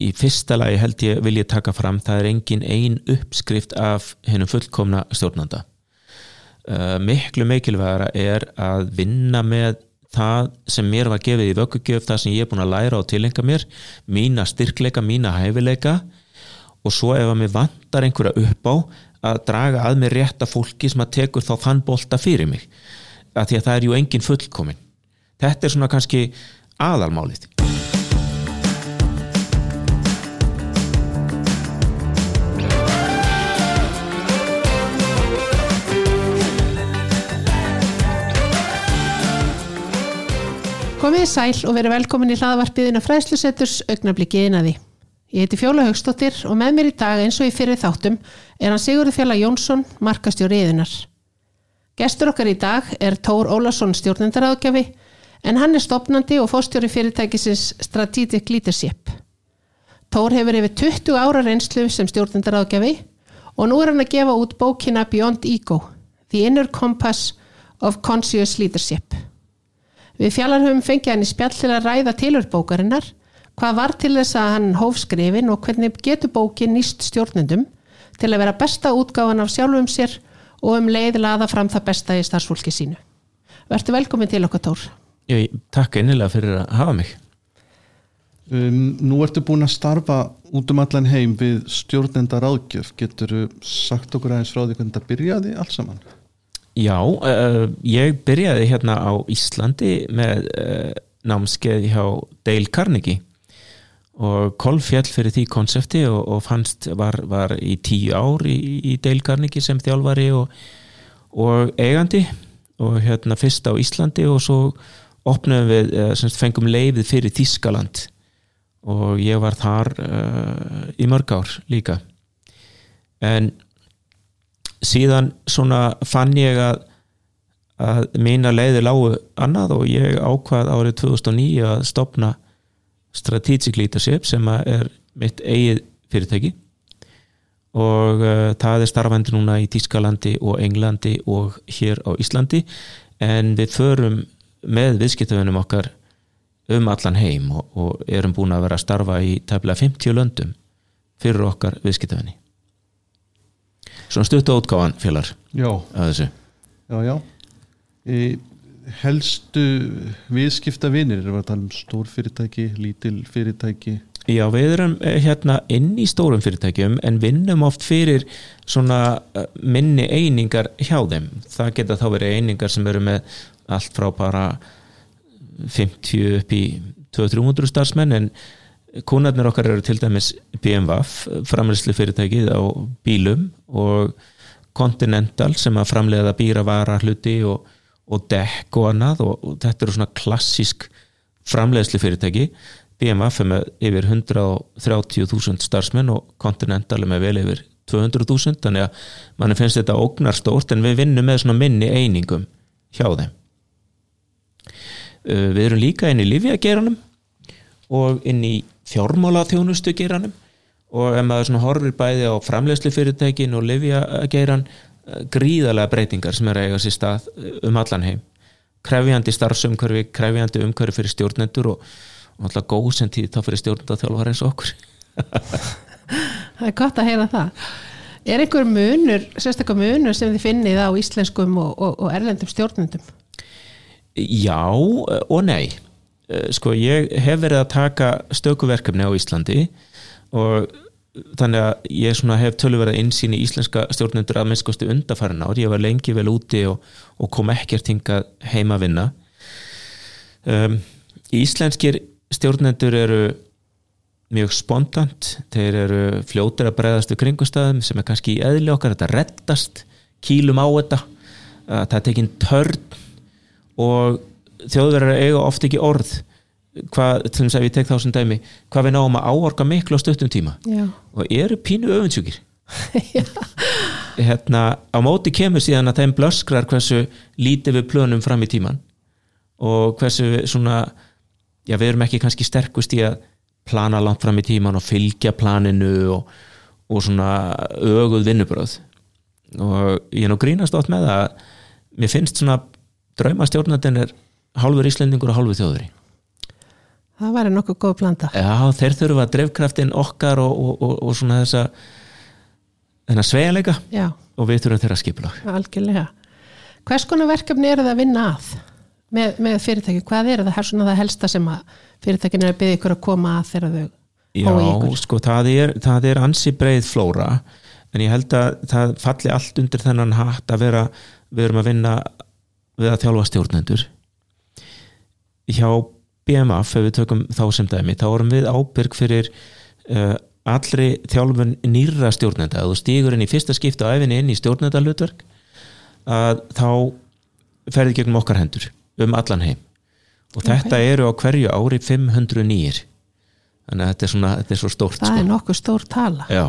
í fyrsta lagi held ég vil ég taka fram það er engin ein uppskrift af hennum fullkomna stjórnanda. Uh, miklu mikilvægara er að vinna með það sem mér var gefið í vöggugjöf það sem ég er búin að læra og tilenga mér mína styrkleika, mína hæfileika. Og svo ef að mér vantar einhverja upp á að draga að mér rétta fólki sem að tekur þá þann bolta fyrir mig. Að því að það er ju engin fullkomin þetta er svona kannski aðalmálið Komið í sæl og verið velkomin í hlaðvarpiðina fræðslusetturs augnabliki einaði. Ég heiti Fjóla Haugstóttir og með mér í dag eins og í fyrir þáttum er hann Sigurður Fjalla Jónsson, markastjóri yðunar. Gestur okkar í dag er Tór Ólason stjórnendaráðgjafi en hann er stopnandi og fórstjóri fyrirtækisins Strategic Leadership. Tór hefur yfir 20 ára reynslu sem stjórnendaráðgjafi og nú er hann að gefa út bókina Beyond Ego, The Inner Compass of Conscious Leadership. Við fjallar höfum fengið hann í spjall til að ræða tilur bókarinnar, hvað var til þess að hann hóf skrifin og hvernig getur bókin nýst stjórnendum til að vera besta útgáfan af sjálfum sér og um leið laða fram það besta í starfsfólki sínu. Verður velkomin til okkar Tór. Ég takk einnilega fyrir að hafa mig Um, nú ertu búin að starfa út um allan heim við stjórnenda ráðgjöf getur sagt okkur aðeins frá því hvernig þetta byrjaði alls saman Já, uh, ég byrjaði hérna á Íslandi með uh, námskeið hjá Dale Carnegie og kolfjall fyrir því konsepti og, og fannst var, var í tíu ár í, í Dale Carnegie sem þjálfari og, og eigandi og hérna fyrst á Íslandi og svo opnum við, semst fengum leifið fyrir Þískaland og ég var þar uh, í mörg ár líka. En síðan svona fann ég að, að mína leiði lágu annað og ég ákvað árið 2009 að stopna Strategic Leadership sem er mitt eigið fyrirtæki. Og uh, það er starfandi núna í Tískalandi og Englandi og hér á Íslandi. En við förum með viðskiptafunum okkar um allan heim og, og erum búin að vera að starfa í tæmlega 50 löndum fyrir okkar viðskiptafunni svona stuttu átgáðan félagar Já, að þessu. Já, já. E, Helstu viðskipta vinir, erum við að tala um stór fyrirtæki, lítil fyrirtæki? Já, við erum eh, hérna inn í stórum fyrirtækjum en vinnum oft fyrir svona eh, minni einingar hjá þeim. Það geta þá verið einingar sem eru með allt frá bara 50 upp í 200-300 starfsmenn en kúnarnir okkar eru til dæmis BMW framleyslu fyrirtækið á bílum og Continental sem að framleiða býra vara hluti og, og dekk og annað og, og þetta eru svona klassísk framleiðslu fyrirtæki BMW með yfir 130.000 starfsmenn og Continental með vel yfir 200.000 þannig að mann finnst þetta ógnarstórt en við vinnum með svona minni einingum hjá þeim. Uh, við erum líka inn í Livjageranum og inn í fjármála þjónustu geranum og ef maður svona horfir bæði á framleiðslu fyrirtækin og Livjageran gríðarlega breytingar sem er að eiga sér stað uh, um allan heim krefjandi starfsumkörfi, krefjandi umkörfi fyrir stjórnendur og, og alltaf góð sem tíð þá fyrir stjórnendaþjálfar eins og okkur Það er gott að heyra það. Er einhver munur, sérstaklega munur sem þið finnið á íslenskum og, og, og erlendum stjórnendum? Já og nei sko ég hef verið að taka stökuverkefni á Íslandi og þannig að ég hef töluverða einsýn í íslenska stjórnendur að minnskosti undarfærin ár, ég var lengi vel úti og, og kom ekkert hinga heima að vinna. Um, Íslenskir stjórnendur eru mjög spontant. Þeir eru fljótir að bregðast við kringustæðum sem er kannski í eðli okkar. Þetta rettast, kýlum á þetta það tekinn törn og þjóðverðar eiga oft ekki orð. Hvað, til þess að við tek þá sem dæmi hvað við náum að áorka miklu á stöttum tíma. Já. og eru pínu öfundsjúkir. Hérna á móti kemur síðan að þeim blöskrar hversu lítið við plönum fram í tíman og hversu svona já við erum ekki kannski sterkust í að plana langt fram í tíman og fylgja planinu og, og svona öguð vinnubröð og ég er nú grínast átt með að mér finnst svona draumastjórnandinn er hálfur íslendingur og hálfur þjóðuri það væri nokkuð góð blanda. Já, þeir þurfa drefkraftin okkar og, og, og, og svona þessa þennan sveigjanleika. Já, og við þurfum þeirra skipula algjörlega. Hvers konar verkefni eru það að vinna að? Með, með fyrirtæki, hvað er það? Er svona það helsta sem að fyrirtækin er að byggja ykkur að koma að þegar þau Já, sko, það er, það er ansi breið flóra en ég held að það falli allt undir þennan hatt að vera við erum að vinna við að þjálfa stjórnendur hjá BMF ef við tökum þá sem dæmi þá erum við ábyrg fyrir uh, allri þjálfun nýra stjórnenda. Að þú stígur inn í fyrsta skipta á æfinni inn í stjórnendalutverk að þá ferði gegnum okkar hendur um allan heim. Og þetta eru á hverju ári 500 nýjir þannig að þetta er, svona, þetta er svo stórt það er nokkuð stór tala. Já,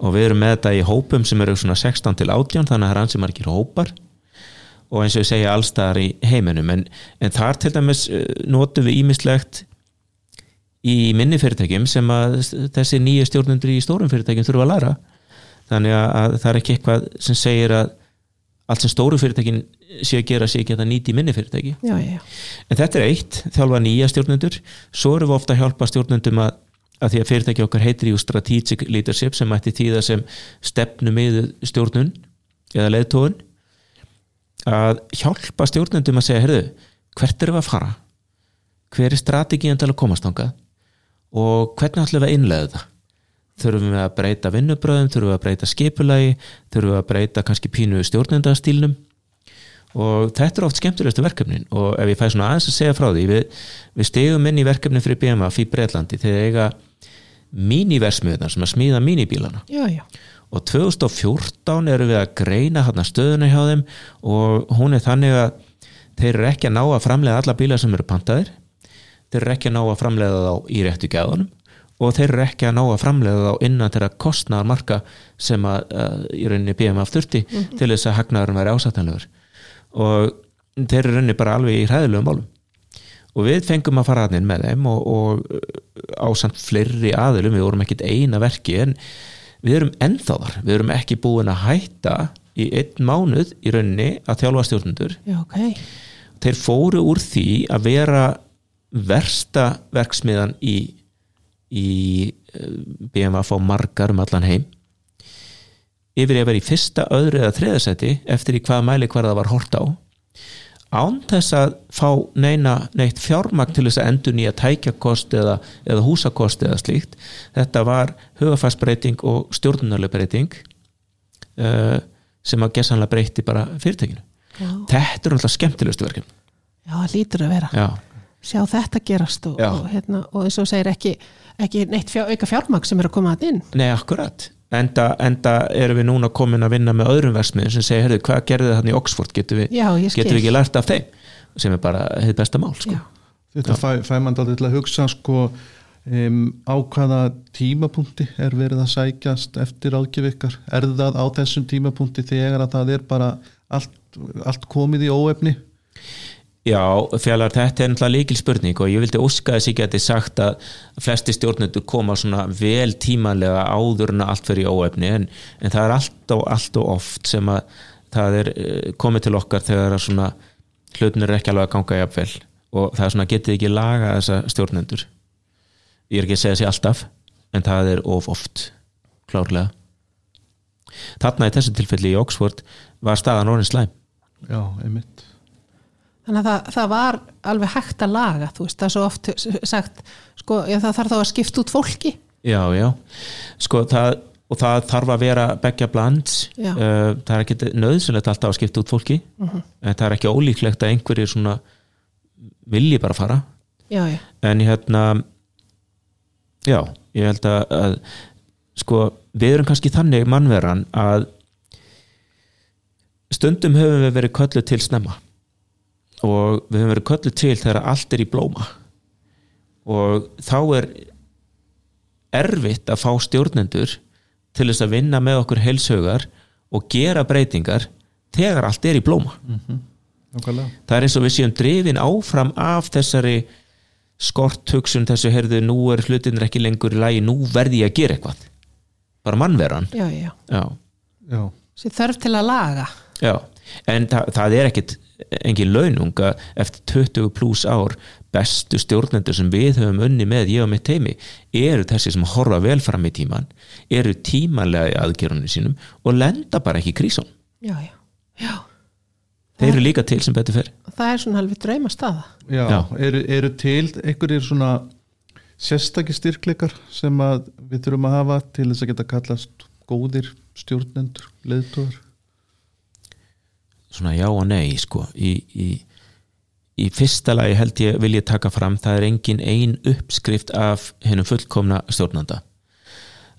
og við erum með þetta í hópum sem eru svona 16 til 18 þannig að það er ansi margir hópar og eins og ég segja allstaðar í heiminum. En, en þar til dæmis eh, notum við ímislegt í minni fyrirtækjum sem að þessi nýju stjórnundur í stórum fyrirtækjum þurfa að læra. Þannig að, að það er ekki eitthvað sem segir að allt sem stóru fyrirtækin sé að gera sé ekki að það nýti í minni fyrirtæki. Já, já, já, En þetta er eitt, þjálfa nýja stjórnendur. Svo erum við ofta að hjálpa stjórnendum að, að því að fyrirtæki okkar heitir jú strategic leadership sem mætti tíða sem stefnu með stjórnun eða leiðtóun að hjálpa stjórnendum að segja, heyrðu, hvert erum við að fara? Hver er strategían til að komast þangað? Og hvernig ætlum við að innlega það þurfum við að breyta vinnubröðum þurfum við að breyta skipulagi? Þurfum við að breyta kannski pínu stjórnendastílnum og þetta er oft skemmtilegustu verkefnin. Og ef ég fæ svona aðeins að segja frá því við, við stegum inn í verkefnin fyrir BMF í Breitlandi þegar eiga míniversmiðunar sem að smíða mínibílana. Já, já. Og 2014 eru við að greina hérna stöðuna hjá þeim og hún er þannig að þeir eru ekki að ná að framlega alla bíla sem eru pantaðir. Þeir eru ekki að ná að framlega þá í réttu gæðunum og þeir eru ekki að ná að framlega þá innan þeirra kostnaðar marka sem að, að í rauninni BMF þurfti til þess að hagnaðurinn væri ásættanlegur. Og þeir eru rauninni bara alveg í hræðilegum málum. Og við fengum að fara aðeins með þeim og, og ásamt fleiri aðilum, við vorum ekkit eina verki en við erum ennþá þar. Við erum ekki búin að hætta í einn mánuð í rauninni að þjálfa stjórnundur já ok. Þeir fóru úr því að vera versta verksmiðan í, í eh, BMF á margar um allan heim. Yfir að vera í fyrsta, öðru eða þriðasæti eftir í hvaða mæli hvar það var hort á án þess að fá neina, neitt fjármagn til þess að endur nýja tækjakost eða, eða húsakost eða slíkt. Þetta var hugafarsbreyting og stjórnunarlega breyting uh, sem að gessanlega breyti bara fyrirtekinu já, þetta er náttúrulega skemmtilegustu verkefni. Já, það lítur að vera. Já, sjá þetta gerast og, og, hérna, og eins og segir ekki, ekki neitt fjár, auka fjármagn sem er að koma að inn. Nei akkurat enda, enda erum við núna komin að vinna með öðrum versmiðum sem segja, herðu, hvað gerði það hann í Oxford? Getum við, já, getum við ekki lært af þeim? Sem er bara hefði besta mál sko. Já. Þetta fæ, fæ mann dálítið til að hugsa sko um, á hvaða tímapunkti er verið að sækjast eftir ágjöf ykkar? Er það á þessum tímapunkti þegar að það er bara allt, allt komið í óefni Já, fjallar, þetta er náttúrulega líkil spurning og ég vildi óska þess ekki að þetta er sagt að flesti stjórnendur koma svona vel tímanlega áður en að allt fyrir óefni en, en það er allt og allt og oft sem að það er eh, komið til okkar þegar svona hlutin er ekki alveg að ganga jafnvel og það er svona getið ekki laga þessa stjórnendur? Ég er ekki að segja þessi alltaf en það er of oft klárlega. Þarna í þessu tilfelli í Oxford var staðan orðin slæm. Já, einmitt þannig að það, það var alveg hægt að laga þú veist, það er svo oft sagt sko, já, það þarf þá að skipta út fólki. Já, já, sko það og það þarf að vera begja blands. Já. uh, það er ekki nöðsynlegt alltaf að skipta út fólki. En það er ekki ólíklegt að einhverjir svona vilji bara fara. Já, já, en hérna já, ég held að, að sko, við erum kannski þannig mannveran að stundum höfum við verið köllu til snemma og við höfum verið köllu til þegar allt er í blóma. Og þá er erfitt að fá stjórnendur til þess að vinna með okkur heilsögar og gera breytingar þegar allt er í blóma. Nákvæmlega. það er eins og við séum drifin áfram af þessari skort hugsun þessu heyrðu nú er hlutinir ekki lengur í lagi nú verði ég að gera eitthvað. Bara mannveran. Já, já. já, þarf til að laga. Já. en það, það er ekkit engin laununga eftir 20 pluss ár bestu stjórnendur sem við höfum unni með ég og mitt teimi eru þessi sem horfa vel fram í tíman eru tímanlega í aðgerunni sínum og lenda bara ekki í krísum já, já, já. Þeir eru líka til sem betur fer. Það er svona alveg drauma staða Já, Já. Eru, eru til einhverjir svona sérstakki styrkleikar sem að við þurfum að hafa til þess að geta kallast góðir stjórnendur, leiðtóðar svona já og nei sko. Í, í, í fyrsta lagi held ég vil ég taka fram það er engin ein uppskrift af hennum fullkomna stjórnanda.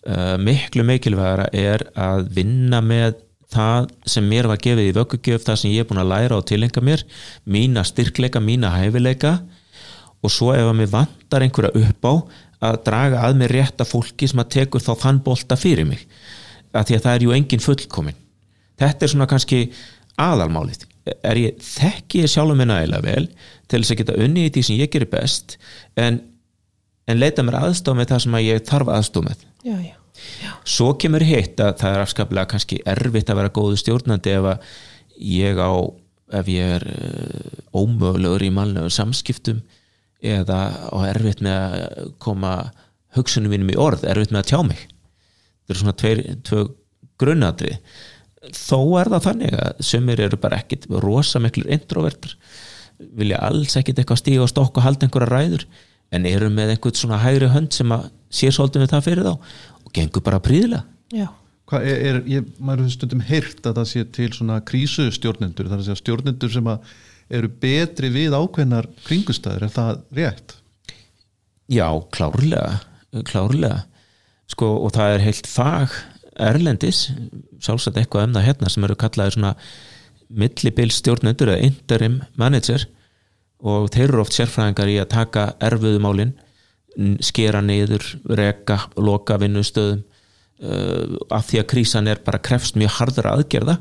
Uh, miklu mikilvægara er að vinna með það sem mér var gefið í vöggugjöf það sem ég er búin að læra og tilenga mér mína styrkleika, mína hæfileika. Og svo ef að mér vantar einhverja upp á að draga að mér rétta fólki sem að tekur þá þann bolta fyrir mig. Að því að það er ju engin fullkomin þetta er svona kannski aðalmálið. Er ég þekki ég sjálfum minna eiginlega vel til þess að geta unni í því sem ég gerir best en, en leita mér aðstof með það sem að ég þarf aðstof með. Já, já, svo kemur hitt að það er afskaplega kannski erfitt að vera góðu stjórnandi ef að ég á ef ég er uh, ómögulegur í mannlegur samskiptum eða á erfitt með að koma hugsunum mínum í orð, erfitt með að tjá mig. Þetta eru svona tveir, tvö grunnatri þó er það þannig að sumir eru bara ekkit rosa miklur introvertur vilja alls ekkit eitthvað stíga og stokk og halda einhverja ræður en eru með einhvern svona hægri hönd sem að sér svolítið með það fyrir þá og gengur bara príðilega já, Hvað er, er ég, maður hefur stundum heyrt að það sé til svona krísustjórnendur þar að segja stjórnendur sem að eru betri við ákveðnar kringustæður er það rétt? Já, klárlega, klárlega. Sko og það er heilt fag erlendis, sjálfsagt eitthvað um það hérna sem eru kallaðir svona millibil stjórnendur eða interim manager og þeir eru oft sérfræðingar í að taka erfiðumálin skera niður, reka loka vinnustöðum uh, af því að krísan er bara krefst mjög harðara aðgerða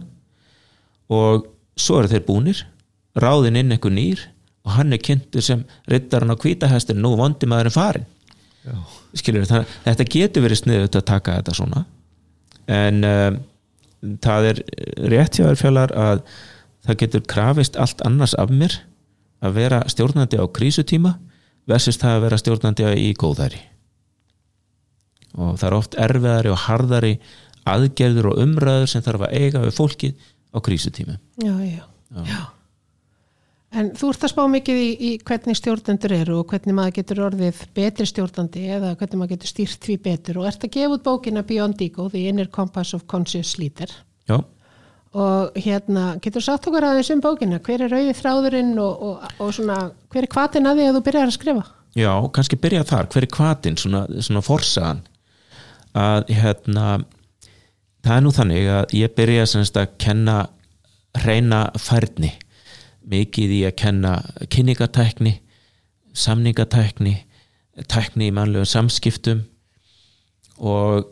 og svo eru þeir búnir ráðin inn einhver nýr og hann er kynntur sem riddarinn á kvítahestin nú vondi maðurinn farin Já. skilur það, þetta getur verið sniðut að taka þetta svona en um, það er rétt hjá þér fjallar að það getur krafist allt annars af mér að vera stjórnandi á krísutíma versus það að vera stjórnandi í góðæri. Og það er oft erfiðari og harðari aðgerður og umræður sem þarf að eiga við fólkið á krísutíma já, já, já. En þú ert að spá mikið í, í hvernig stjórnendur eru og hvernig maður getur orðið betri stjórnandi eða hvernig maður getur stýrt því betur. Og ert að gefa út bókina Beyond Ego, The Inner Compass of Conscious Leader. Já, og hérna, getur sagt okkur aðeins um bókina, hver er rauði þráðurinn og, og, og svona, hver er kvatin að því að þú byrjar að skrifa? Já, kannski byrja þar, hver er kvatin svona, svona forsaðan að hérna það er nú þannig að ég byrja semst að kenna hreina færni mikið í að kenna kynningatækni samningatækni tækni í mannlegum samskiptum og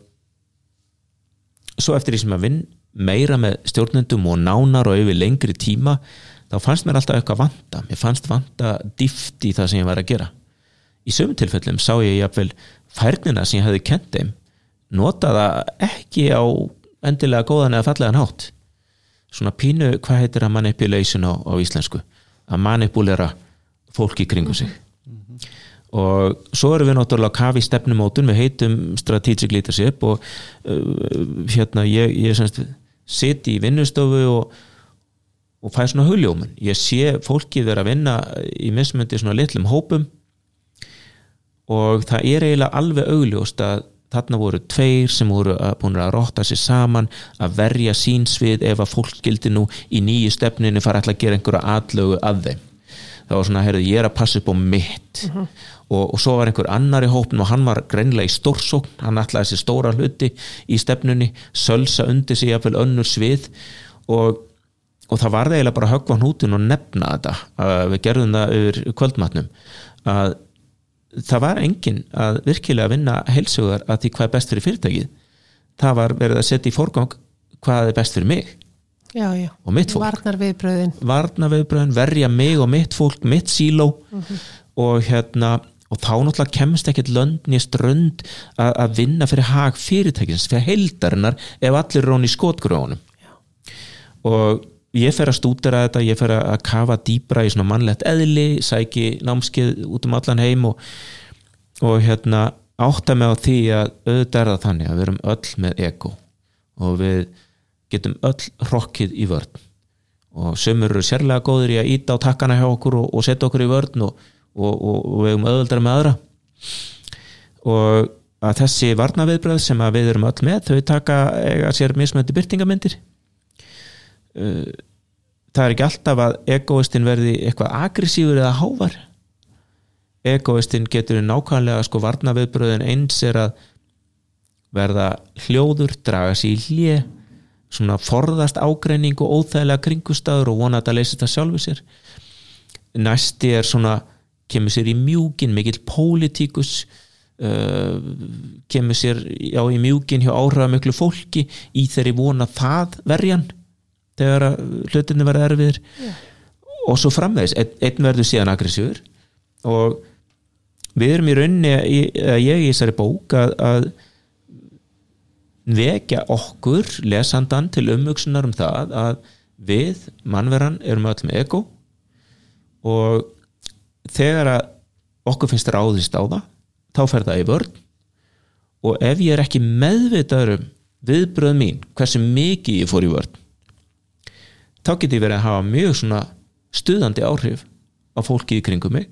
svo eftir því sem að vinn meira með stjórnendum og nánar og yfir lengri tíma þá fannst mér alltaf eitthvað vanta. Mér fannst vanta dýft í það sem ég var að gera. Í sömum tilfellum sá ég jafnvel færnina sem ég hefði kent þeim nota það ekki á endilega góðan eða fallegan hátt svona pínu, hvað heitir að manipulation á, á íslensku? Að manipulera fólki kringu sig. Og svo erum við náttúrulega kafi stefnumótun við heitum strategic leadership og uh, hérna ég, ég semst siti í vinnustofu og, og fæ svona huljómun ég sé fólki vera að vinna í mismundi svona litlum hópum og það er eiginlega alveg augljóst að þarna voru tveir sem voru að, búin að rotta sér saman að verja sínsvið ef að fólk skildi nú í nýju stefninu fara alltaf að gera einhverja atlögu að þeim. Það var svona, heyrðu, ég er að passa upp á mitt. Og, og svo var einhver annar í hópin og hann var greinlega í stórsókn. Hann ætlaði þessi stóra hluti í stefnunni sölsa undir sig jafnvel önnur svið. Og, og það var eiginlega bara að höggva hnútin og nefna þetta við gerðum það yfir kvöldmatnum að það var engin að virkilega vinna heilsugar að því hvað er best fyrir fyrirtækið. Það var verið að setja í forgang hvað er best fyrir mig Já, já, og mitt fólk. Varnar viðbröðin varna viðbröðin, verja mig og mitt fólk mitt síló. Og hérna og þá náttúrulega kemst ekkert lönd nýja strönd að, að vinna fyrir hag fyrirtækins, fyrir heildarinnar ef allir hún í skotgrónum og ég fer að stúdera þetta, ég fer að kafa dýbra í svona mannlegt eðli sæki námskeið út um allan heim og, og hérna átta mig á því að auðvitað er það þannig að við erum öll með ego og við getum öll hrokkið í vörn. Og sömur eru sérlega góður í að íta á takkana hjá okkur og, og setja okkur í vörn og, og, við erum öðuldar með aðra. Og að þessi varnaviðbröð sem við erum öll með þau taka sér mismöndi byrtingamindir uh, það er ekki alltaf að egoistin verði eitthvað aggressífur eða hávar. Egoistin getur nákvæmlega sko varnaviðbröðin eins er að verða hljóður, draga sér í hlje svona forðast ágreining og óþægilega kringustæður og vona að það leysi það sjálfu sér. Næsti er svona kemur sér í mjúkin, mikill pólitíkus uh, kemur sér á í mjúkin hjá áhrifamöklu fólki í þeirri vona það verjan þegar hlutinni verða erfiðir. Já. og svo framvegis, einn ein verður síðan aggressífur. Og við erum í rauninni, ég í þessari bók að, að vekja okkur lesandan til umvöksunar um það að við, mannveran, erum öll með ego. Og þegar að okkur finnst ráðist á það þá fer það í vörn. Og ef ég er ekki meðvitaður um viðbröð mín, hversu mikið ég fór í vörn þá get ég verið að hafa mjög svona stuðandi áhrif á fólki í kringum mig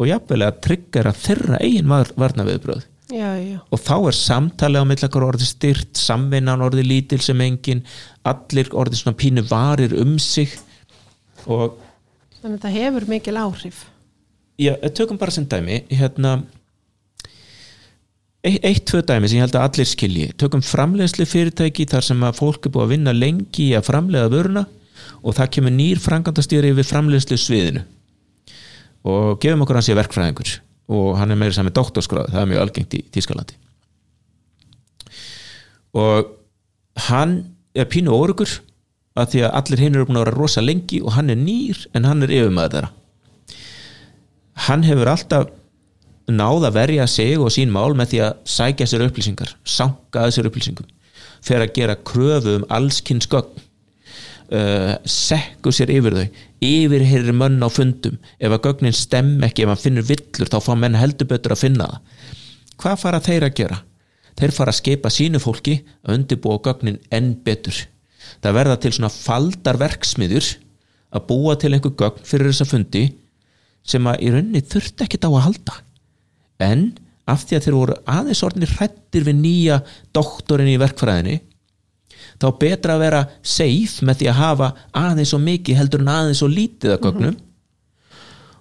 og jafnvel að tryggjara þeirra eigin varna viðbröð já, já, og þá er samtalið á millakar orðið styrt, samvinnan orðið lítil sem engin, allir orðið svona pínu varir um sig og þannig að það hefur mikil áhrif. Já, tökum bara sem dæmi hérna eitt, tvö dæmi sem ég held að allir skilji. Tökum framleiðslu fyrirtæki þar sem að fólk er búið að vinna lengi í að framleiða vöruna og það kemur nýr frangandastýri við framleiðslu sviðinu. Og gefum okkur hans í verkfræðingur og hann er meira saman doktorskráð það er mjög algengt í Tískalandi og hann er pínu órugur að því að allir hinn eru búin að vera rosa lengi og hann er nýr en hann er yfirmaður þeirra. Hann hefur alltaf náð að verja sig og sín mál með því að sækja sér upplýsingar sanga að sér upplýsingum fyrir að gera kröfu um allskinn skogn uh, sekku sér yfir þau yfirherri mönn á fundum. Ef að gögnin stem ekki, ef hann finnur villur þá fá menn heldur betur að finna það. Hvað fara þeir að gera? þeir fara að skipa sínu fólki að undirbúa gögnin enn betur. Það verða til svona faldar verksmiður að búa til einhver gögn fyrir þessa fundi sem að í rauninni þurfti ekkit á að halda. En af því að þeir voru aðeins orðinir hrættir við nýja doktorin í verkfræðinni þá betra að vera safe með því að hafa aðeins og mikið heldur en aðeins og lítið að gögnum.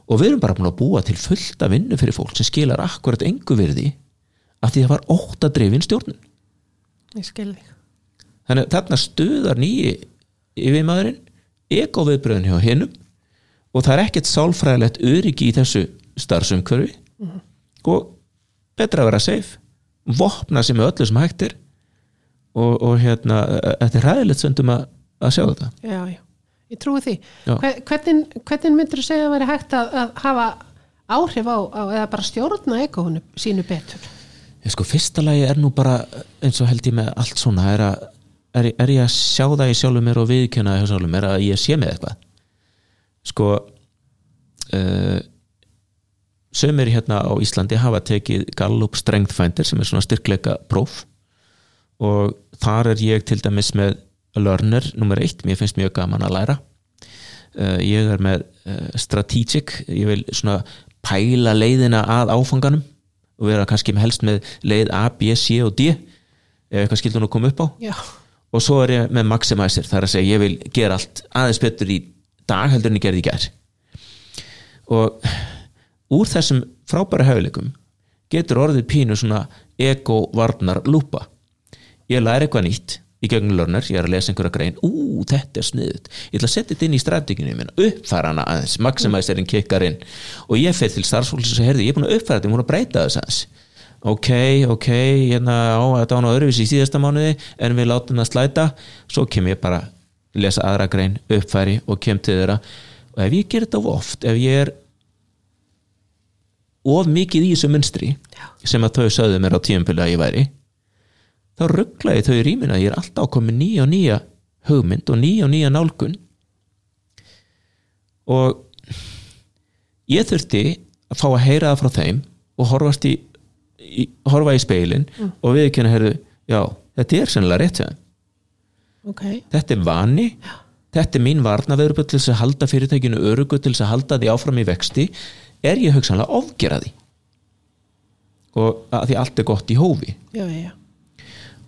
Og við erum bara búin að búa til fullt af vinnu fyrir fólk sem skilar akkurat engu virði af því að það var ótt að dreifin stjórnun. Ég skil þig. Þannig að þarna stuðar nýji yfirmaðurinn ekoviðbröðin hjá hinnum og það er ekkert sálfræðilegt öryggi í þessu starfsumkörfi og betra að vera safe vopna sem öllu sem hægt er og, og hérna þetta er ræðilegt söndum að, að sjá þetta. Já, já, ég trúi því. Hver- hvernig, hvernig myndir þú segja að veri hægt að, að hafa áhrif á, á eða bara stjórna ekóhunu sínu betur? Ég sko fyrsta lagi er nú bara eins og held ég með allt svona er, að, er, er ég að sjá það í sjálfum mér og viðkjöna hjá sjálfum mér að ég sé með eitthvað. Sko uh, sömur hérna á Íslandi hafa tekið Gallup Strength Finder sem er svona styrkleika próf og þar er ég til dæmis með learner nummer eitt, mér finnst mjög gaman að læra. Uh, ég er með uh, strategic, ég vil svona pæla leiðina að áfanganum og vera kannski með helst með leið A, B, C og D ef eitthvað skildur nú koma upp á. Já, og svo er ég með maximizer þar að segja ég vil gera allt aðeins betur í dag heldur en ég gerði í gær. Og úr þessum frábæra höfuleikum getur orðið pínu svona ego-varnar lúpa ég læri eitthvað nýtt í gegnum lörnur, ég er að lesa einhverja grein. Ú, þetta er sniðut, ég ætla að setja þetta inn í strateginu minna, uppfæra hana aðeins maximizerinn kikkar inn. Og ég fer til starfsfólks og herði, ég er búin að uppfæra þetta, ég er búin að breyta þess aðeins. Ok, ok, hérna á, þetta án á öðruvísi í síðasta mánuði en við látum það slæta. Svo kem ég bara lesa aðra grein, uppfæri og kem til þeirra. Og ef ég ger þetta of oft, ef ég er of mikið í þessu munstri sem að þau sögðu mér á tíumpili að ég væri þá ruggla ég þau í rýmina ég er alltaf með nýja og nýja hugmynd og nýja og nýja nálgun. Og ég þurfti að fá að heyra það frá þeim og horfast í, í horfa í speilin og við ekki að já, þetta er sennilega rétt sér ok, þetta er vani þetta er mín varnaverubu til þess að halda fyrirtækinu örugu til þess að halda því áfram í vexti er ég hugsanlega ofgera því? Og að því allt er gott í hófi. Já, já, já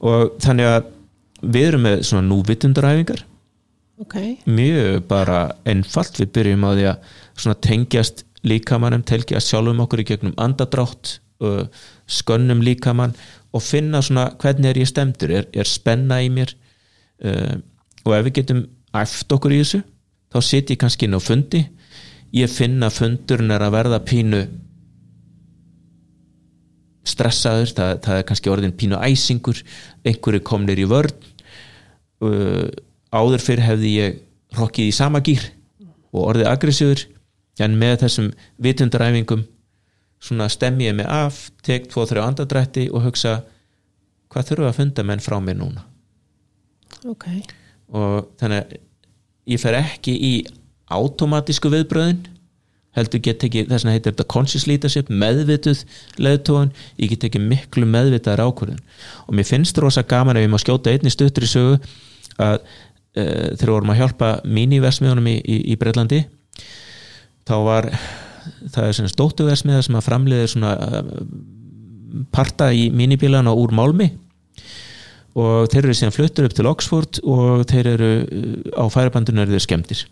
og þannig að við erum með svona núvitundaræfingar. Ok, mjög bara einfalt. Við byrjum á því að svona tengjast líkamannum, tengjast sjálfum okkur í gegnum andadrátt skönnum líkamann og finna svona hvernig er ég stemdur, er, er spenna í mér? Uh, og ef við getum æft okkur í þessu þá sit ég kannski inn á fundi. Ég finna fundurinn er að verða pínu stressaður, það, það er kannski orðin pínu æsingur, einhverju komnir í vörn. Uh, áður fyrir hefði ég hrokkið í sama gýr og orðið aggressíður en með þessum vitundaræfingum svona stemmi ég mig af tek tvo þrjá andadrætti og hugsa hvað þurfa að funda menn frá mér núna? Ok. Og þannig að ég fer ekki í automatísku viðbröðin heldur get ekki, þess vegna heitir þetta conscious leadership, meðvituð leðtóðun, ég get ekki miklu meðvitaðar ákvörðun. Og mér finnst rosa gaman ef ég má skjóta einni stuttur í sögu að e, þegar vorum að hjálpa míniversmiðunum í, í, í Breitlandi þá var það er svona stóttuversmiða sem að framleiði svona e, parta í mínibílana úr málmi og þeir eru síðan fluttur upp til Oxford og þeir eru á færibandunum eru þeir skemmtir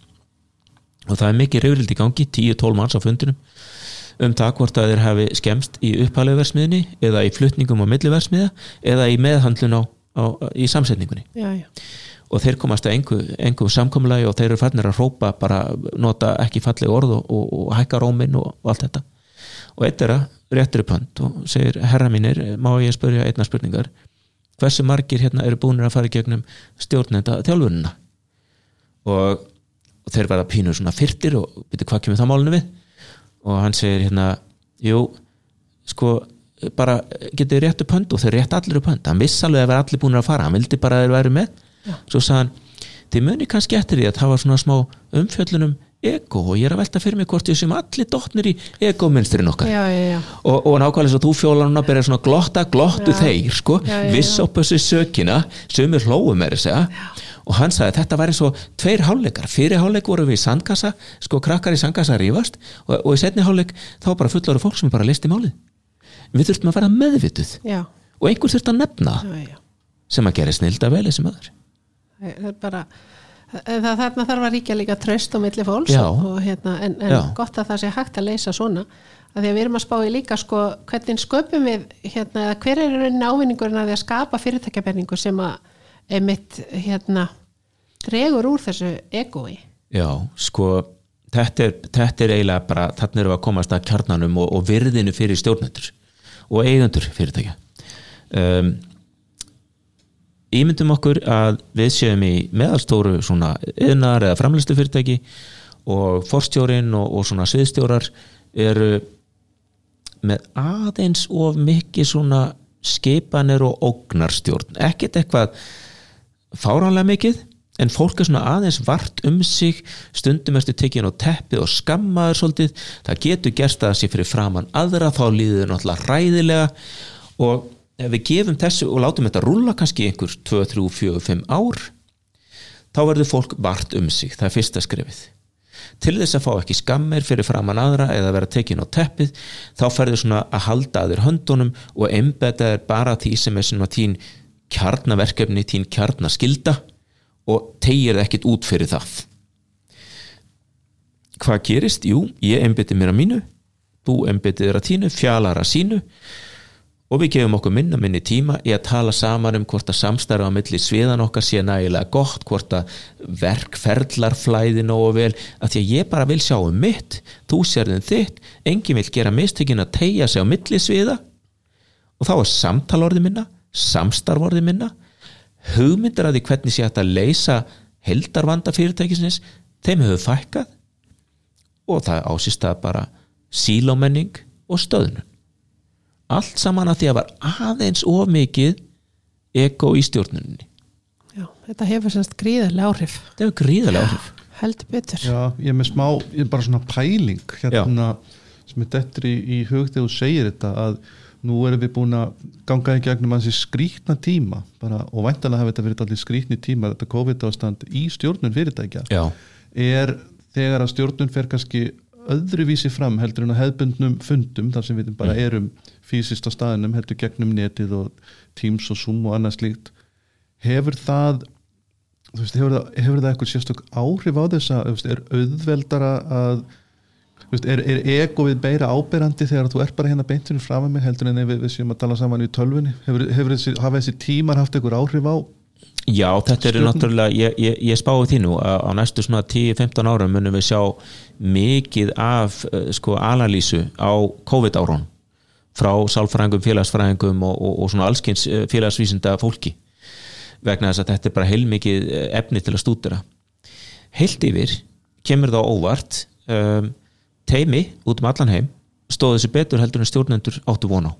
og það er mikið reyfrild í gangi 10-12 manns á fundunum um það hvort að þeir hafi skemst í upphæluversmiðni eða í flutningum á milliversmiða eða í meðhandlun á, á, í samsetningunni. Já, já, og þeir komast að engu, engu samkomulagi og þeir eru fannir að hrópa bara nota ekki falleg orð og, og, og hækka rómin og, og allt þetta. Og eitt er að réttur upp hand og segir herra mínir, má ég spyrja einna spurningar? Hversu margir hérna eru búinir að fara í gegnum stjórnenda þjálfunina og, og þeir verða pínu svona fyrtir og byrju hvað kemur það málunum við. Og hann segir hérna jú, sko bara getið rétt upp hönd og þeir rétt allir upp hönd hann viss alveg að vera allir búinir að fara. Hann vildi bara að þeir væri með. Já. svo sagði hann, þið muni kannski eftir því að það var svona smá umfjöllunum ego og ég er að velta fyrir mig hvort ég sem allir dottnir í ego-mynstrin okkar. Já, já, já. og, og nákvæmlega svo þú fjólar núna byrja svona glotta, glottu þeir sko, viss á þessu sökina sumir hlóu með þess að og hann sagði að þetta væri svo tveir hálfleikar. Fyrir hálfleik voru við í sandkassa sko krakkar í sandkassa að rífast og, og í setni hálfleik þá var bara fullari fólk sem bara listi málið. Við þurftum að vera meðvituð. Já, og einhver þurfti að nefna já, já. sem að gera snilda vel sem öður það er bara það, þarna þarf að ríkja líka tröst á milli fólks og, og hérna, en, en gott að það sé hægt að leysa svona að því að við erum að spá í líka sko hvernig sköpum við hérna, hver er rauninni ávinningurinn að því að skapa fyrirtækjabenningu sem að einmitt hérna dregur úr þessu egoi Já, sko þetta er, þetta er eiginlega bara þarna við að komast að kjarnanum og, og virðinu fyrir stjórnendur og eigendur fyrirtækja. Um, Ímyndum okkur að við séum í meðalstóru svona yðnar eða framlæstu fyrirtæki og forstjórin og, og svona sviðstjórar eru með aðeins of mikið svona skipanir og ógnarstjórn. Ekkert eitthvað fáránlega mikið en fólk er svona aðeins vart um sig stundum erstu tekin á teppið og skammaður svolítið, það getur gerst að það sé fyrir framann aðra, þá líður þau náttúrulega ræðilega og ef við gefum þessu og látum þetta rúlla kannski einhver 2, 3, 4, 5 ár þá verður fólk vart um sig. Það er fyrsta skrefið. Til þess að fá ekki skammir fyrir framann aðra eða vera tekin á teppið þá ferður svona að halda að þér höndunum og þér bara því sem er svona tín kjarnaverkefni, tín kjarnaskilda og tegir það ekkit út fyrir það hvað gerist? Jú, ég embeddi mér að mínu þú embeddi þér að tínu, fjalar að sínu og við gefum okkur minna minni tíma í að tala saman um hvort að samstarfa á milli sviðan okkar sé nægilega gott hvort að verkferðlar flæði nógu vel að því að ég bara vil sjá um mitt þú sér þinn þitt, enginn vil gera mistökin að tegja sig á milli sviða og þá er samtalorði minna samstarforði minna hugmyndir að því hvernig sé hægt að leysa heldarvanda fyrirtækisins þeim hefur fækkað og það ásist að bara sílómenning og stöðnun. Allt saman að því að var aðeins of mikið ego í stjórnunni Já, þetta hefur semst gríðarlega áhrif. Það hefur gríðarlega áhrif. Heldur betur. Já, ég er með smá, ég er bara svona pæling hérna sem er dettur í, í hug þegar þú segir þetta að nú erum við búin að ganga í gegnum þessi skrítna tíma bara, og væntalega hafa þetta verið allir skrítni tíma þetta COVID-ástand í stjórnun fyrirtækja Já. er þegar að stjórnun fer kannski öðruvísi fram heldur en að hefbundnum fundum þar sem við bara Mm. erum fysiskt á staðinum heldur gegnum netið og Teams og Zoom og annað slíkt hefur það veist, hefur það, hefur það eitthvað sérstök áhrif á þess að, þú veist, er auðveldara að veist, er, er ego við beira áberandi þegar þú ert bara hérna beintinu með mig heldur en ef við, við séum að tala saman í tölvunni? Hefur, hefur þessi, hafa þessi tímar haft eitthvað áhrif á Já, þetta eru náttúrulega, ég, ég, ég spái því nú að á næstu svona 10-15 árum munum við sjá mikið af uh, sko alalýsu á COVID-árun frá sálfræðingum, félagsfræðingum og, og, og svona allskins uh, félagsvísinda fólki vegna þess að þetta er bara heilmikið uh, efni til að stúdera. Heilt yfir kemur það óvart um, teimi út um allan heim stóðu þessi betur heldur en stjórnendur áttu von á.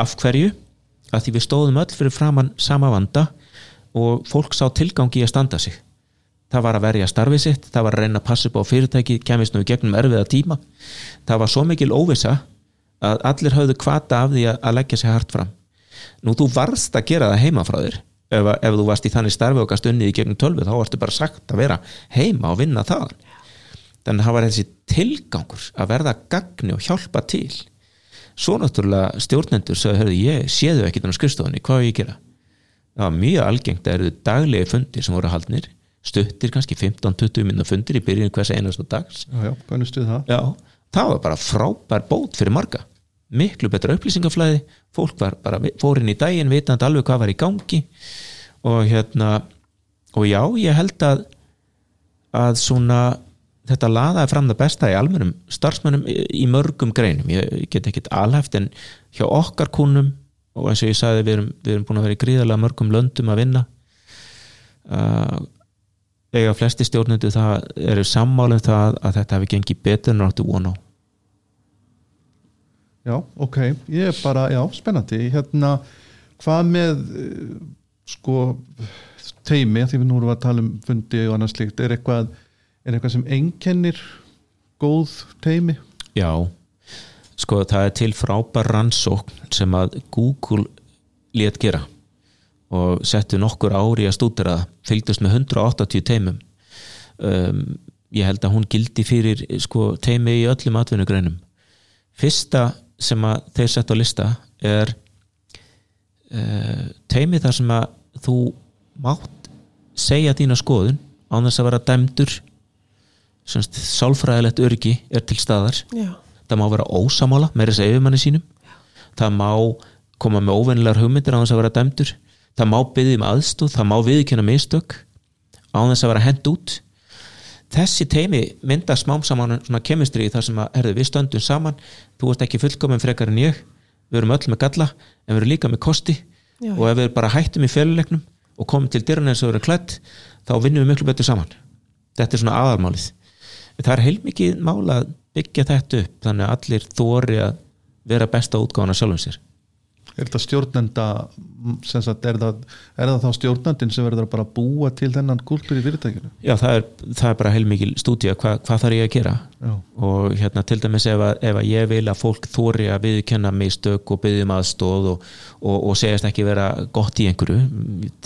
Af hverju? að því við stóðum öll fyrir framann sama vanda og fólk sá tilgangi að standa sig. Það var að verja starfið sitt það var að reyna að passa upp á fyrirtæki kemist nú í gegnum erfiða tíma. Það var svo mikil óvisa að allir höfðu kvata af því að, leggja sig hart fram. Nú þú varst að gera það heima frá þér. Ef, ef þú varst í þannig starfi og gast unnið í gegnum tölvu þá varstu bara sagt að vera heima og vinna það þannig að það var þessi tilgangur að verða gagni og hjálpa til. Svo náttúrulega stjórnendur sagði, hörðu, ég séðu ekki þannig skrifstofunni, hvað á ég að gera? Það var mjög algengt að eru daglegi fundir sem voru haldnir, stuttir kannski 15-20 minna fundir í byrjun hvers einasta dags. Já, já, hvernig stuð það? Já, það var bara frábær bót fyrir marga. Miklu betra upplýsingaflæði fólk var bara fór inn í daginn vitandi alveg hvað var í gangi. Og hérna og já, ég held að að svona þetta laðaði fram það besta í almennum starfsmönnum í í mörgum greinum. Ég get ekkit alhæft en hjá okkar kúnum og eins og ég sagði við erum, við erum búin að vera í gríðarlega mörgum löndum að vinna. Uh, eiga flesti stjórnendur það eru sammálum það að þetta hefði gengið betur en áttu von á. Já, ok, ég er bara, já, spennandi. Hérna, hvað með eh, sko teimi, því við nú erum að tala um fundi og annars slíkt, er eitthvað er eitthvað sem einkennir góð teimi? Já, sko það er til frábær rannsókn sem að Google lét gera og settu nokkur ári að stúdera það, fylgdust með 180 teimum um, ég held að hún gildi fyrir sko, teimi í öllum atvinnugreinum. Fyrsta sem að þeir sett á lista er uh, teimi þar sem að þú mátt segja þína skoðun án þess að vera dæmdur semst, sálfræðilegt öryggi er til staðar. Já, það má vera ósamála með þess að yfirmanni sínum. Það má koma með óvennilegar hugmyndir á þess að vera dæmdur. Það má byggja um aðstóð, það má viðkynna mistök á þess að vera hend út. Þessi teimi mynda smám saman svona kemistri þar sem að herðu, við stöndum saman, þú ert ekki fullkomin frekar en ég, við erum öll með galla en við erum líka með kosti. Já, og ef við bara hættum í félulegnum og komum til dyrun eins og við erum klætt þá vinnum við miklu betur saman. Þetta er svona aðalmálið það er heilmikið mála að byggja þetta upp þannig að allir þóri að vera besta útgáðan af sjálfum sér. Er þetta stjórnenda sagt, er það, er það þá stjórnandin sem verður að bara búa til þennan kultúr í fyrirtækinu? já það er, það er bara heilmikil stúdía. Hva, hvað þarf ég að gera? Já, og hérna til dæmis ef að, ef að ég vil að fólk þóri að viðkenna mistök og byggja um aðstóð og, og, og segjast ekki vera gott í einhverju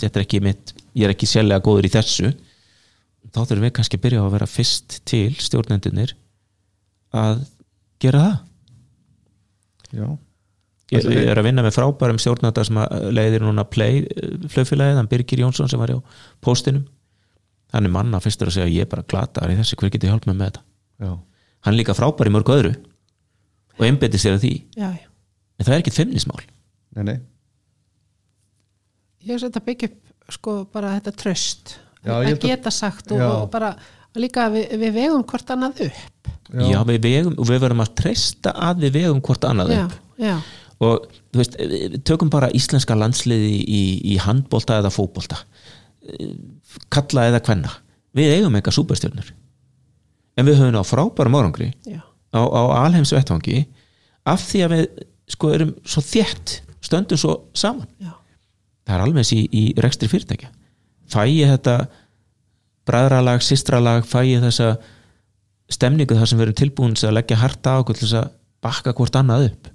þetta er ekki mitt, ég er ekki sérlega góður í þessu þá þurfum við kannski að byrja á að vera fyrst til stjórnendunir að gera það. Já, ég, ég er að vinna með frábærum stjórnanda sem að leiðir núna play flöfélagið, hann Birgir Jónsson sem var á postinum hann er manna fyrstur að segja ég er bara glataðar í þessu, hver getur hjálp með með þetta? Já, hann er líka frábær í mörgu öðru og einbytti sér að því. Já, já. en það er ekkit femnismál nei, nei. Ég hef sett að byggja upp sko bara þetta tröst Já, ég að geta sagt og, Já. og bara líka við, við vegum hvort annað upp. Já, við, vegum, og við verðum að treysta að við vegum hvort annað já, upp. já, og þú veist, við tökum bara íslenska landsliði í, í handbolta eða fótbolta. Kalla eða kvenna. Við eigum eitthvað súperstjörnur en við höfum á frábærum árangri já, á, á alheims vettvangi af því að við sko erum svo þétt stöndum svo saman. Já, það er alveg eins í, í rekstri fyrirtækja fæ ég þetta bræðralag, systralag fæ ég þessa stemningu þar sem erum tilbúin að leggja harta á okkur til þess að bakka hvort annað upp.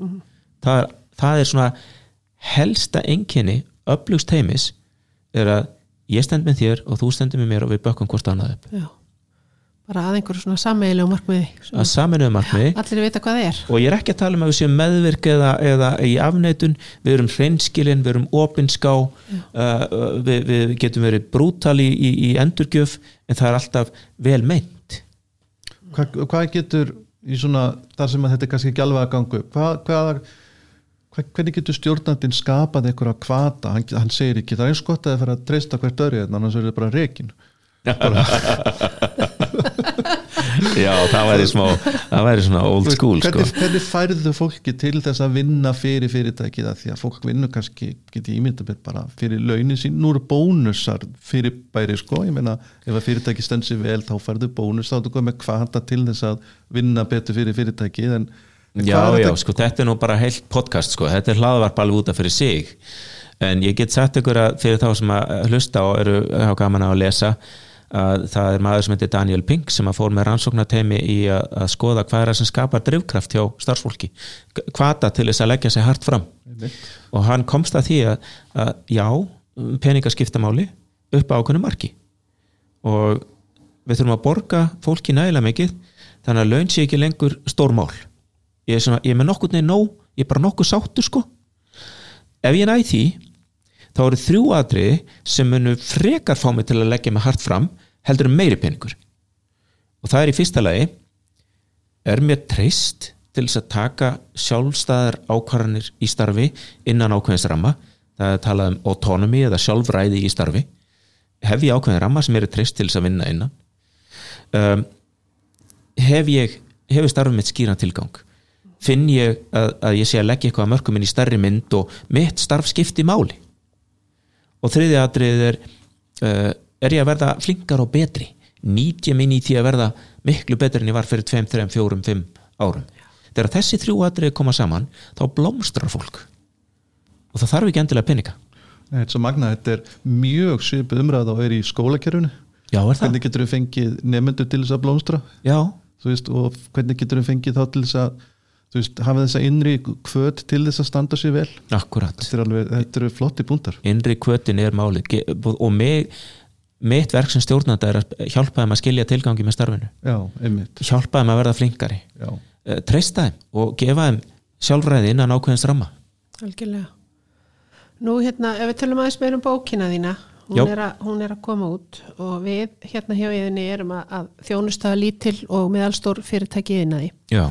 Það, er, það er svona helsta enginni upplugst heimis er að ég stend með þér og þú stendur með mér og við bökkum hvort annað upp. Já. Bara að einhverju svona sammeilegu markmiði. Að saminuðu markmiði. Allir vita hvað það er. Og ég er ekki að tala um að við séum meðvirk eða, eða í afneitun, við erum hreinskilin, við erum opinská uh, við, við getum verið brútal í, í, endurgjöf en það er alltaf vel meint. Hvað, hvað getur í svona, þar sem að þetta er kannski ekki alveg að gangu hvað, hvað, hvað, hvernig getur stjórnandinn skapað einhverja kvata, hann, hann segir ekki það er eins gott að það fara að treysta hvert öri annars er það bara rekin Já, það væri smá það væri svona old school sko. hvernig, hvernig færðu fólki til þess að vinna fyrir fyrirtækið? Að því að fólk vinnur kannski, geti ímyndabit bara fyrir launin sín, nú eru bónusar fyrir bæri sko, ég meina ef að fyrirtæki stensi vel þá færðu bónus. Þá er það með kvata til þess að vinna betur fyrir fyrirtækið en Já, já, þetta? sko, þetta er nú bara heilt podcast sko, þetta er hlaðvarp alveg útaf fyrir sig. En ég get sagt ykkur að fyrir þá sem að hlusta og eru á gaman að lesa það er maður sem heitir Daniel Pink sem að fór með rannsóknarteimi í að, að skoða hvað er það sem skapar drivkraft hjá starfsfólki hvata til þess að leggja sig hart fram. Einmitt. og hann komst að því að, að já, peningaskiptamáli upp á ákveðnu marki. Og við þurfum að borga fólki nægilega mikið þannig að laun sé ekki lengur stór mál. Ég er, svona, ég er með nokkuð neði nóg ég er bara nokkuð sáttur sko. Ef ég næði því þá eru þrjú atriði sem munu frekar fá mig til að leggja mig hart fram heldur meiri peningur. Og það er í fyrsta lagi er mér treyst til þess að taka sjálfstæðar ákvarðanir í starfi innan ákveðins ramma. Það er talað um autonomy eða sjálfræði í starfi. Hef ég ákveðin ramma sem er treyst til þess að vinna innan? Um, hef ég hefur starfið mitt skýran tilgang? Finn ég að, að ég sé að leggja eitthvað að mörgum inn í starri mynd og mitt starf skipti máli og þriði atrið er uh, er ég að verða flinkar og betri? Nýt ég minn í því að verða miklu betri en ég var fyrir 2, 3, 4, 5 árum? Þegar þessi þrjú atrið koma saman þá blómstrar fólk. Og það þarf ekki endilega peninga. Þetta er magna, þetta er mjög svipið umræð og er í skólakerfinu. Já, er það? hvernig getur við fengið nefnendur til þess að blómstra? Já, þú veist, og hvernig getur við fengið þá til þess að þú veist, hafa þessa innri kvöt til þess að standa sér vel? Akkurat. Þetta er alveg, þetta eru flotti búndar innri kvötin er málið. Ge- og mig, mitt verk sem stjórnanda er að hjálpa þeim að skilja tilgangi með starfinu. Já, einmitt. Hjálpa þeim að verða flinkari. Já. Eh, treysta þeim og gefa þeim sjálfræði innan ákveðins ramma. Algjörlega. Nú hérna, ef við tölum aðeins meira um bókina þína hún er, að, hún er að koma út og við hérna hjá yðinni erum að, að þjónusta lítil og meðalstór fyrirtæki yðinnaði Já,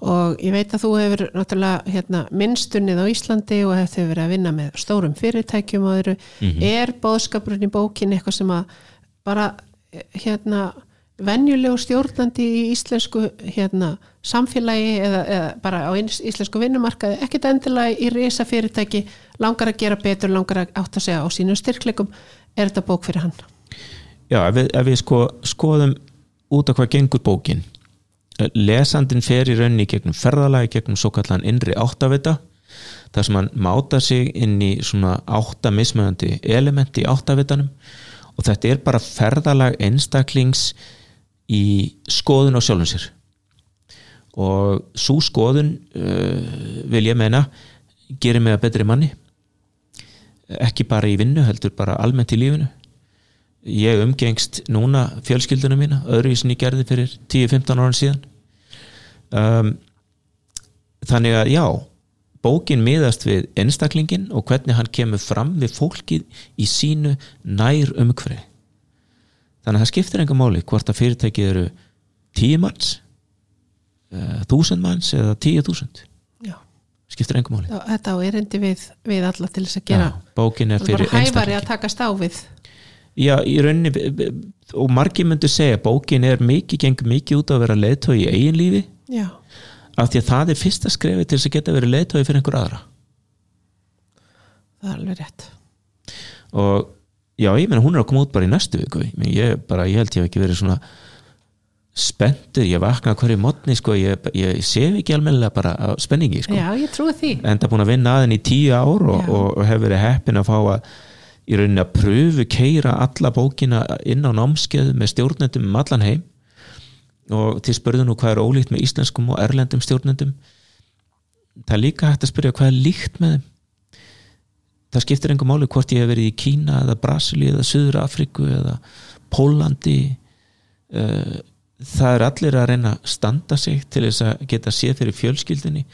og ég veit að þú hefur náttúrulega hérna, minnstunnið á Íslandi og hefur verið að vinna með stórum fyrirtækjum og eru, er bóðskapurinn í bókin eitthvað sem að bara hérna venjulegu stjórnandi í íslensku hérna, samfélagi eða, eða bara á ís- íslensku vinnumarkaði ekkert endilega í risa fyrirtæki langar að gera betur, langar að átta sig á sínum styrkleikum, er þetta bók fyrir hann? Já ef, við, ef við sko, skoðum út af hvað gengur bókin lesandin fer í rauninni í gegnum ferðalagi gegnum svo kallan innri áttavita þar sem hann máta sig inn í svona átta mismöðandi elementi í áttavitanum. Og þetta er bara ferðalag einstaklings í skoðun á sjálfum sér. Og svo skoðun uh, vil ég meina gerir mig að betri manni. Ekki bara í vinnu heldur bara almennt í lífinu ég umgengst núna fjölskyldunum mína öðruvísin ég gerði fyrir 10-15 ára síðan. Um, þannig að já bókin miðast við einstaklingin og hvernig hann kemur fram við fólkið í sínu nær umhverfi. Þannig að það skiptir enga máli hvort að fyrirtækið eru 10 manns uh, 1000 manns eða 10.000 Já, skiptir enga máli. Þetta á erindi við, við alla til þess að gera. Já, bókin er það er fyrir bara hæfari að takast á við Já, í rauninni og margir myndu segja bókin er mikið, gengur mikið út að vera leiðtói í eigin lífi. Já, af því að það er fyrsta skrefi til þess að geta verið leiðtói fyrir einhver aðra. Það er alveg rétt. Og já, ég meina hún er að koma út bara í næstu viku. Ég, bara, ég held ég hef ekki verið svona spenntur, ég vakna hverju mótni sko, ég, ég sef ekki almennilega bara spenningi sko. Já, ég trúi því. Enda búin að vinna aðeins í tíu ár og, og, og hef verið heppin að fá að í rauninni að pröfu keira alla bókina inn á námskeið með stjórnendum um allan heim. Og til spurðu nú hvað er ólíkt með íslenskum og erlendum stjórnendum. Það er líka hægt að spyrja hvað er líkt með þeim. Það skiptir engum máli hvort ég hef verið í Kína eða Brasili eða Suður Afriku eða Pólandi uh, það er allir að reyna að standa sig til þess að geta séð fyrir fjölskyldinni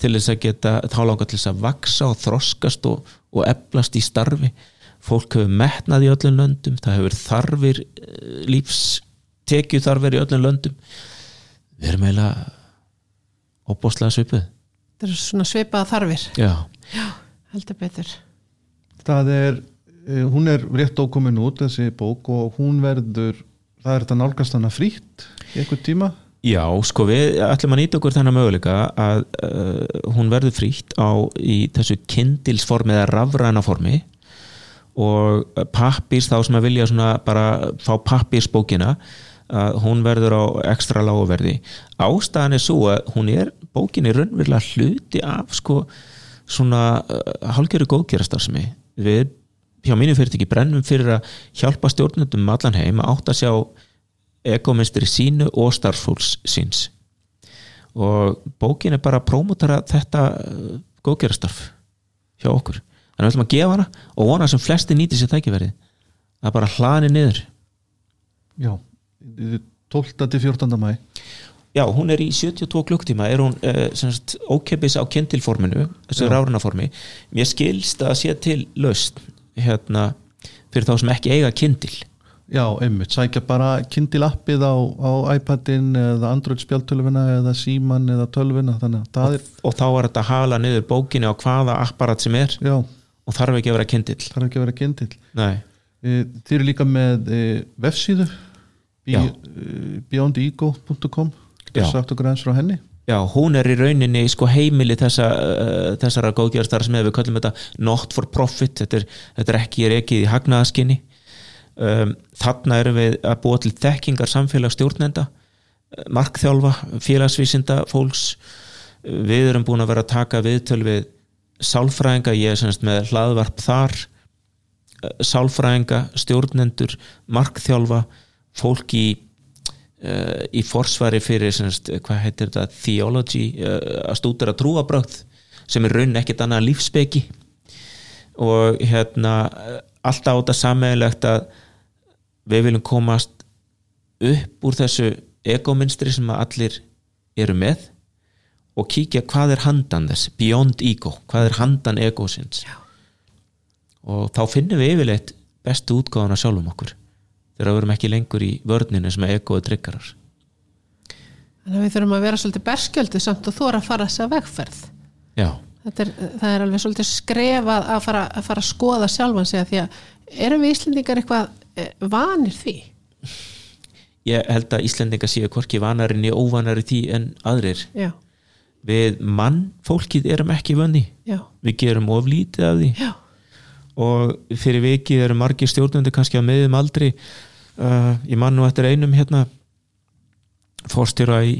til þess að geta þá langar til þess að vaksa og þroskast og, og eflast í starfi fólk hefur metnað í öllum löndum það hefur þarfir eh, lífs tekju þarfir í öllum löndum. Við erum eiginlega óbúslega svipuð. Þetta er svona svipaða þarfir. Já, heldur betur. Það er, eh, hún er rétt ókomin út þessi bók og hún verður það er þetta nálgast hana frítt í einhver tíma? Já sko við ætlum að nýta okkur þennan möguleika að uh, hún verður frítt á í þessu kindilsformi eða rafræna formi og pappirs þá sem að vilja bara fá pappirsbókina að hún verður á ekstra láguverði ástæðan er svo að hún er bókinni raunverulega hluti af sko svona uh, hálgjöru góðgerastarfsemi við hjá mínu fyrirtæki brennum fyrir að hjálpa stjórnendum um allan heim að átt að sjá ekoministri sínu og starffólks síns. Og bókin er bara að prómotara þetta uh, góðgerastarf hjá okkur að við ætlum að gefa hana og vona sem flesti nýti sér tækifærið. Að bara hlani niður. Já, 12. til 14. mæ Já, hún er í 72 klukktíma er hún uh, semst, ókeppis á kindilforminu þessu rárunaformi mér skilst að sé til löst hérna, fyrir þá sem ekki eiga kindil já, einmitt, sækja bara Kindle appið á, á iPadin eða Android spjáltölvuna eða síman eða að það er og þá er þetta að hala niður bókinni á hvaða apparat sem er. Já, og þarf ekki að vera kindil það er ekki að vera Kindle Nei, Eh, eru líka með e, vefsíðu. Be- beyondego.com sagt okkur eins frá henni? Já, hún er í rauninni sko heimili þessa, uh, þessara góðgjörastar sem við köllum þetta not for profit. Þetta er, þetta er ekki rekið í hagnaðaskinni um, þarna erum við að búa til þekkingar samfélag stjórnenda markþjálfa, félagsvísinda fólks, við erum búin að vera að taka viðtöl við sálfræðinga, ég er semst með hlaðvarp þar eh, sálfræðinga, stjórnendur markþjálfa, fólk í uh, í forsvari fyrir semst, hvað heitir þetta, theology uh, að stúdera trúabrögð sem er raunin ekkert annað lífsbeki og hérna eh, alltaf á þetta sammeðilegt að við viljum komast upp úr þessu egominstri sem að allir eru með og kíkja hvað er handan þess beyond ego, hvað er handan egosins Já. og þá finnum við yfirleitt bestu útgáðan að sjálfum okkur þegar við erum ekki lengur í vörninu sem er egoðu tryggarar. Þannig að við þurfum að vera svolítið berskjöldu samt og þóra að fara þess að vegferð. Já, er, það er alveg svolítið skrefað að fara að, fara að skoða sjálfan sig að því að erum við Íslendingar eitthvað eh, vanir því? ég held að Íslendinga séu hvorki vanari niður óvanari því en aðrir. Já, við mann fólkið erum ekki vönni. Við gerum of lítið af því. Já, og fyrir vikið eru margir stjórnundir kannski að meðum aldrei uh, ég man nú eftir einum hérna fórstjóra í,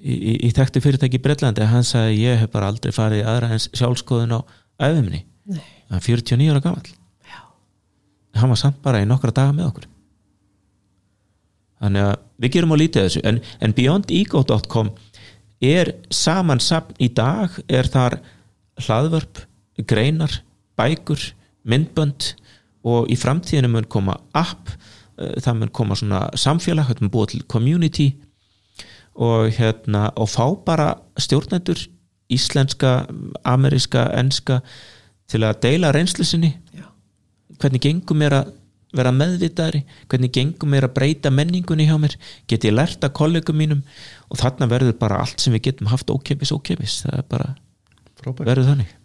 í, í, í þekktu fyrirtæki í Bretlandi. Hann sagði ég hef bara aldrei farið aðra en sjálfskoðun á æfumni hann er 49 ára gamall. Já, hann var samt bara í nokkra daga með okkur. Þannig að við gerum á lítið af þessu. En, en beyondego.com er samansapn í dag er þar hlaðvörp greinar, bækur myndbönd og í framtíðinu mun koma app eh, það mun koma svona samfélag þetta mun búa til community og hérna og fá bara stjórnendur íslenska, ameríska, enska til að deila reynslu sinni. Já, hvernig gengum mér að vera meðvitaðri, hvernig gengum mér að breyta menningunni hjá mér, get ég lært að kollegum mínum og þarna verður bara allt sem við getum haft ókepis, ókepis það er bara, frábært. verður þannig.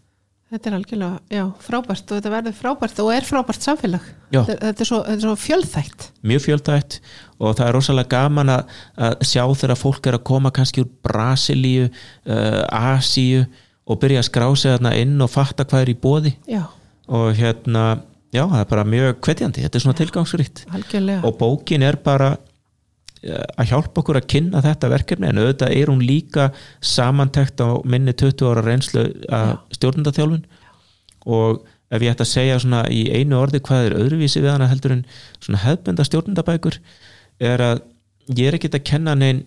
Þetta er algjörlega, já, frábært og þetta verður frábært og er frábært samfélag. Já. þetta, þetta, er svo, þetta er svo fjölþætt. Mjög fjöldætt og það er rosalega gaman að, að sjá þegar fólk er að koma kannski úr Brasilíu uh, Asíu og byrja að skrá sig þarna inn og fatta hvað er í bóði já, og hérna, já, það er bara mjög hvetjandi, þetta er svona tilgangsrikt algjörlega. Og bókin er bara að hjálpa okkur að kynna þetta verkefni en auðvitað er hún líka samantekt á minni 20 ára reynslu að stjórnendaþjálfun. Og ef ég ætti að segja svona í einu orði hvað er öðruvísi við hana heldur en svona hefbenda stjórnundabækur er að ég er ekkert að kenna neinn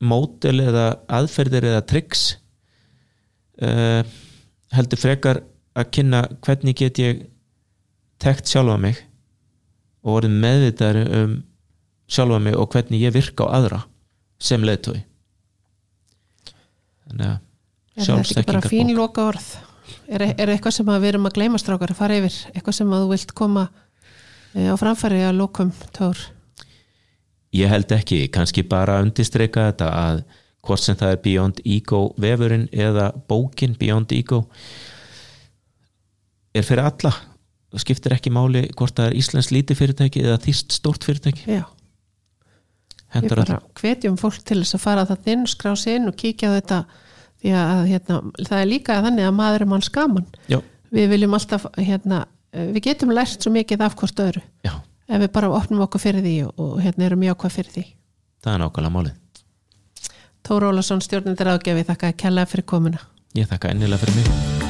mótel eða aðferðir eða triks uh, heldur frekar að kynna hvernig get ég tekt sjálfa mig og orðið meðvitaður um sjálfa mig og hvernig ég virka á aðra sem leðtói þannig að Er loka orð? Er, er eitthvað sem við erum að gleyma strákar að fara yfir? Eitthvað sem að þú vilt koma eh, á framfæri að lokum tór? Ég held ekki, kannski bara undirstreika þetta að hvort sem það er Beyond Ego vefurinn eða bókin Beyond Ego er fyrir alla það skiptir ekki máli hvort það er Íslands lítið fyrirtæki eða þýst stórt fyrirtæki Já, ég hendur bara hvetjum fólk til þess að fara það inn, skrá sig inn og kíkja á þetta því að hérna, það er líka þannig að maður er mann skaman Já, við viljum alltaf hérna, við getum lært svo mikið af hvort öðru. Já, ef við bara opnum okkur fyrir því og, og hérna erum jákvæð fyrir því. Það er nákvæmlega málið. Tóra Ólason stjórnendur ágjafi þakka að kella fyrir komuna. Ég þakka ennilega fyrir mig